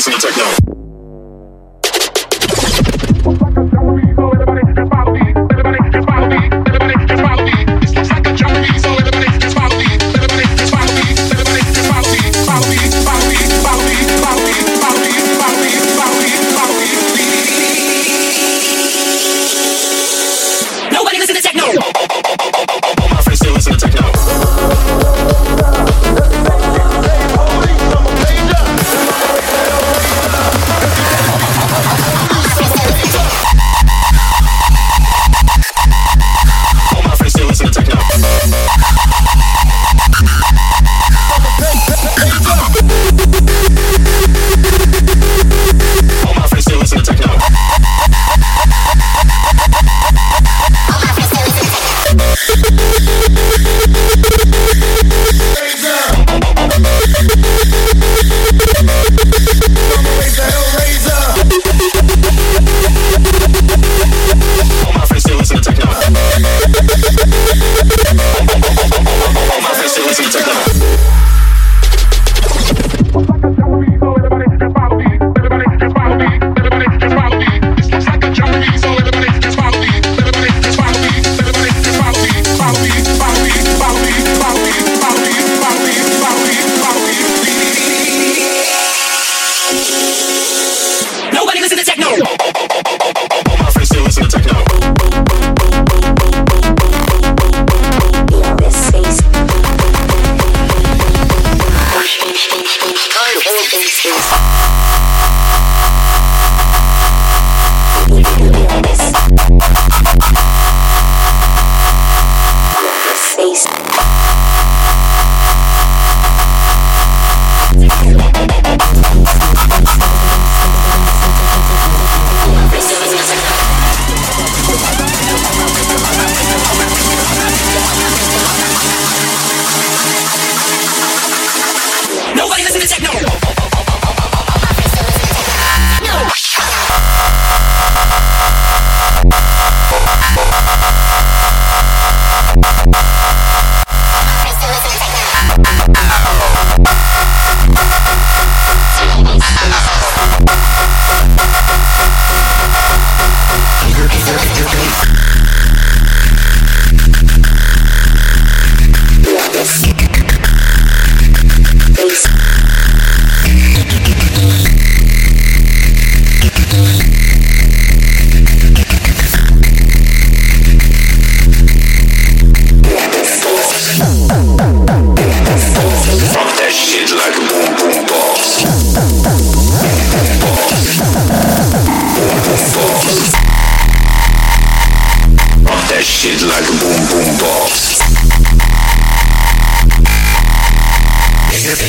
Listen to techno.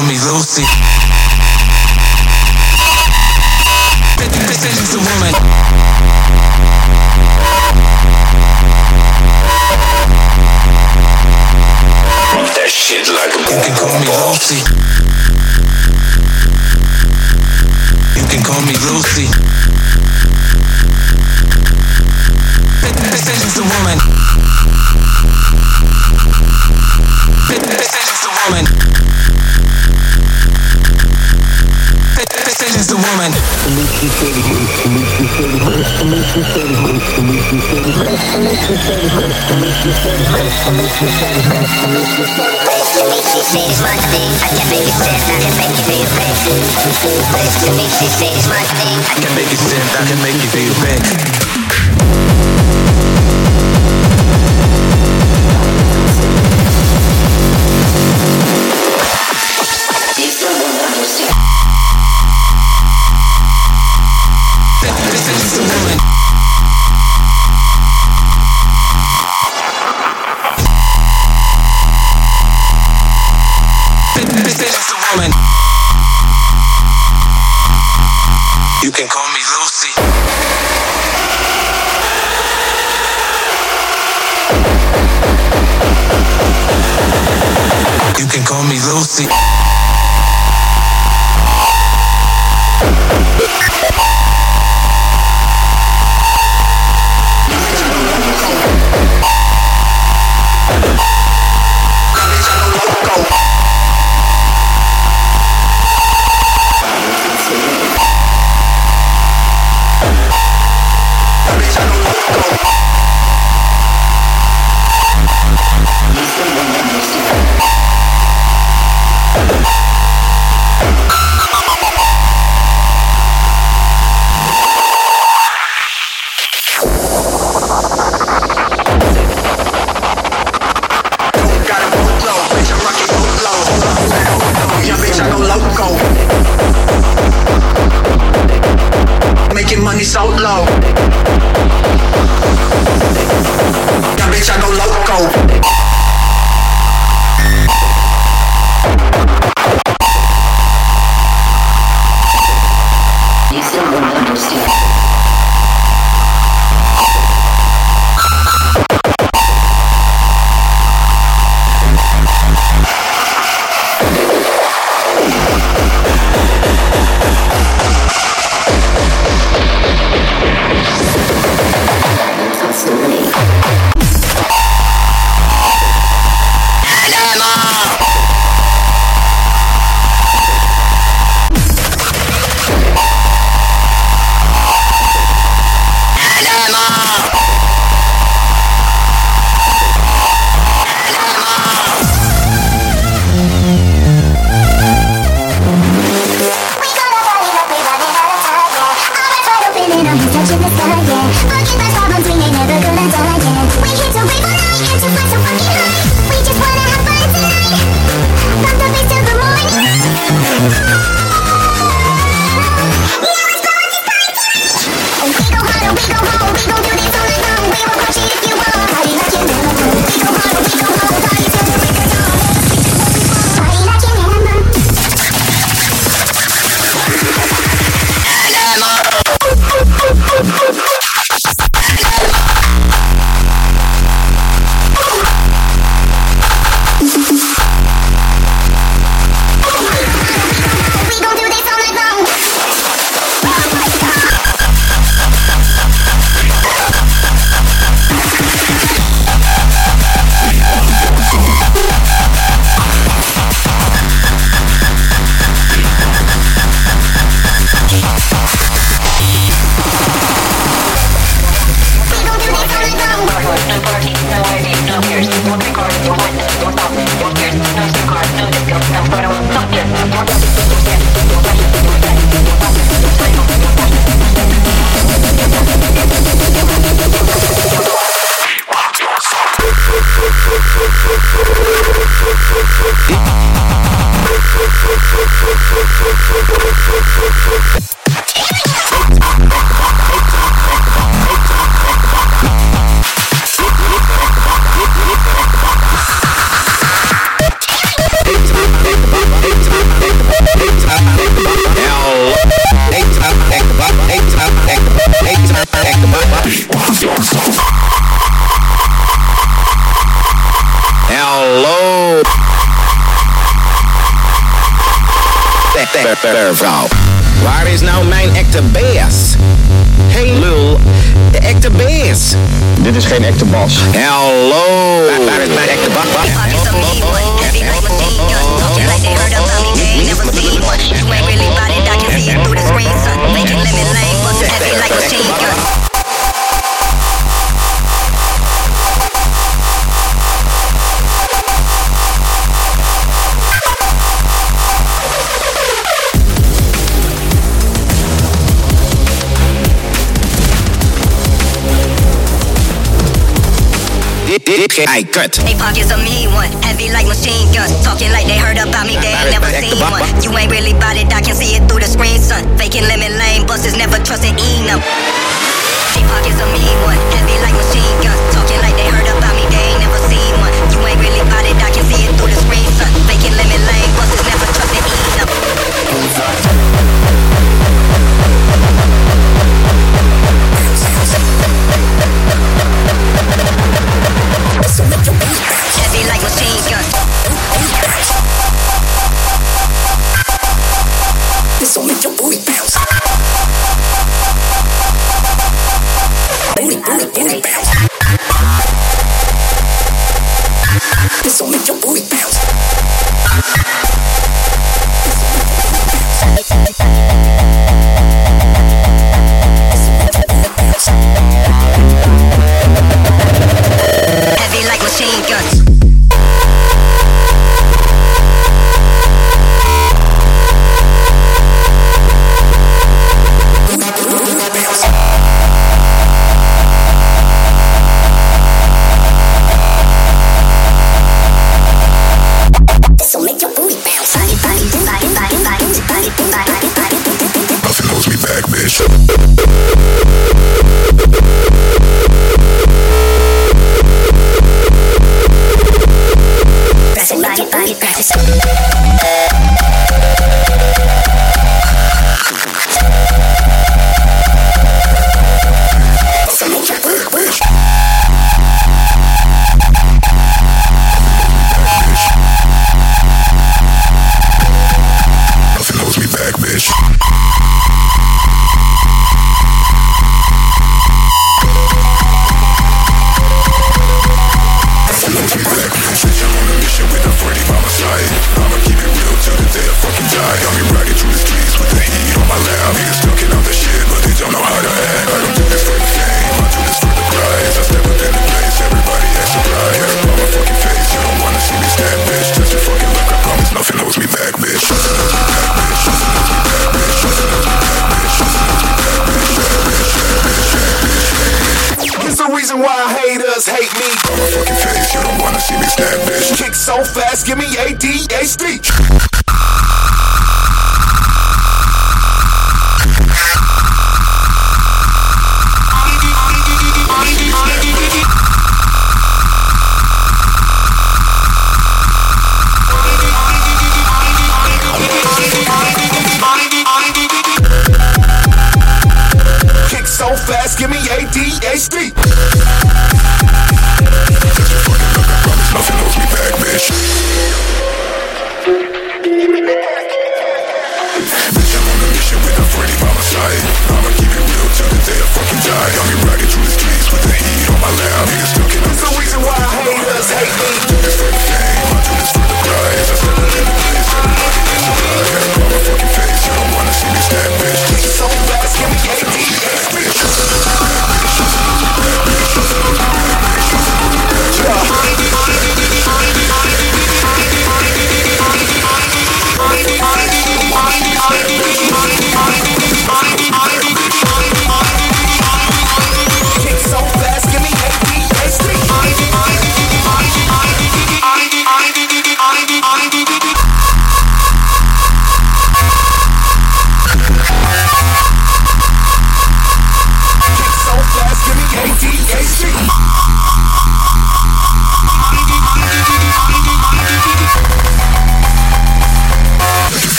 call me Lucy. I can make you sin, I can make you feel big. Waar is nou mijn echte bass? Hey lul, de echte. Dit is geen echte bas. Hallo. Is mijn echte Okay, I cut. They pockets a mean one, heavy like machine guns. Talking like they heard about me, they ain't never seen one. You ain't really bout it, I can see it through the screen, son. Faking lemon lane buses, never trusting Eno. They pockets a mean one, heavy like machine guns. Talking like they heard about me, they ain't never seen one. You ain't really bout it, I can see it through the screen, son. The reason why haters hate me. On my fucking face, you don't wanna see me stab, bitch. Kick so fast, give me ADHD. ADHD. I nothing holds me back, bitch. Bitch, I'm on a mission with a Freddy by my side. I'ma keep it real till the day I fucking die. Got me riding through the streets with the heat on my lap. Reason why haters hate me. the fame, I do this for the. I surprised. Hair on my fucking face, you don't wanna see me bitch.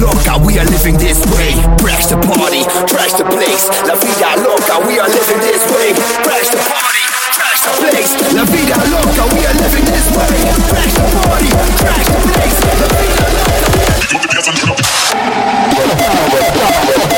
loca, we are living this way. Crash the party, trash the place. La vida loca, we are living this way. Crash the party, trash the place. La vida loca, we are living this way. Crash the party, trash the place. La vida loca, we are living this way.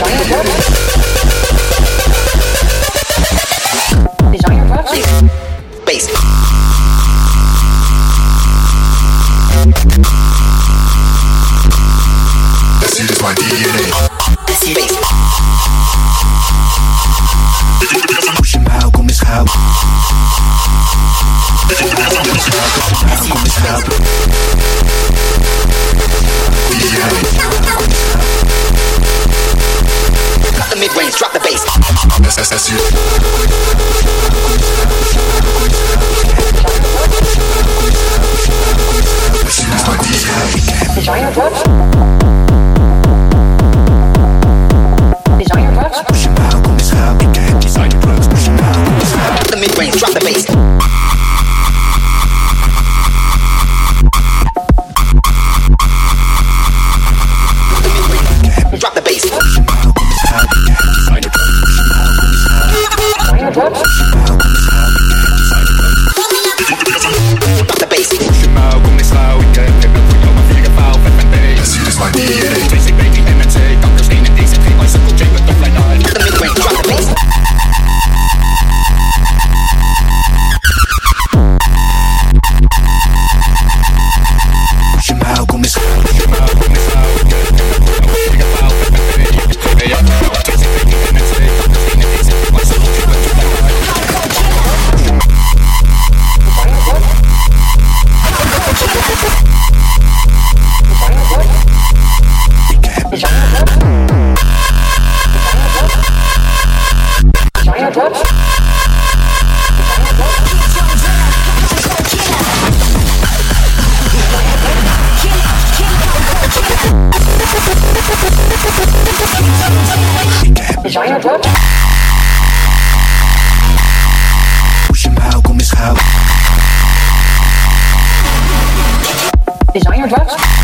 Don't Designer drugs?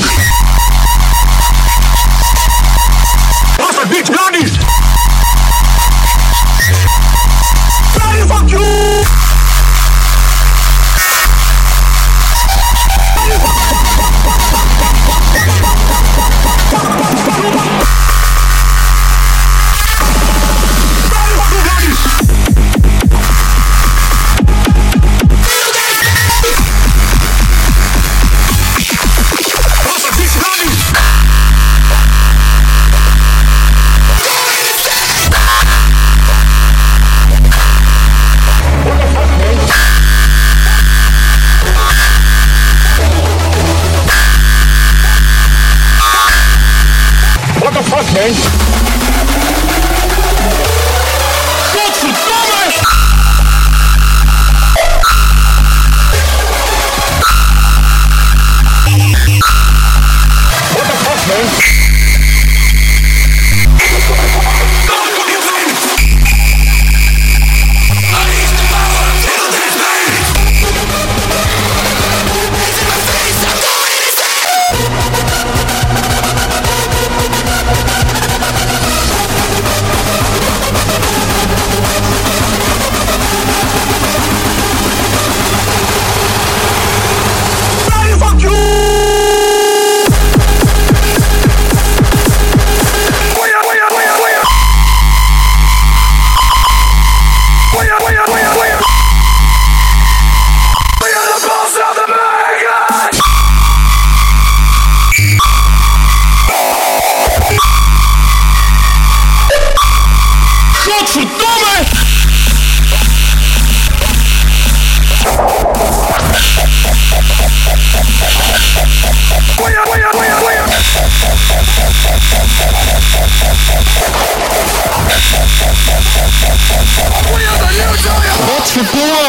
Man? Godverdomme!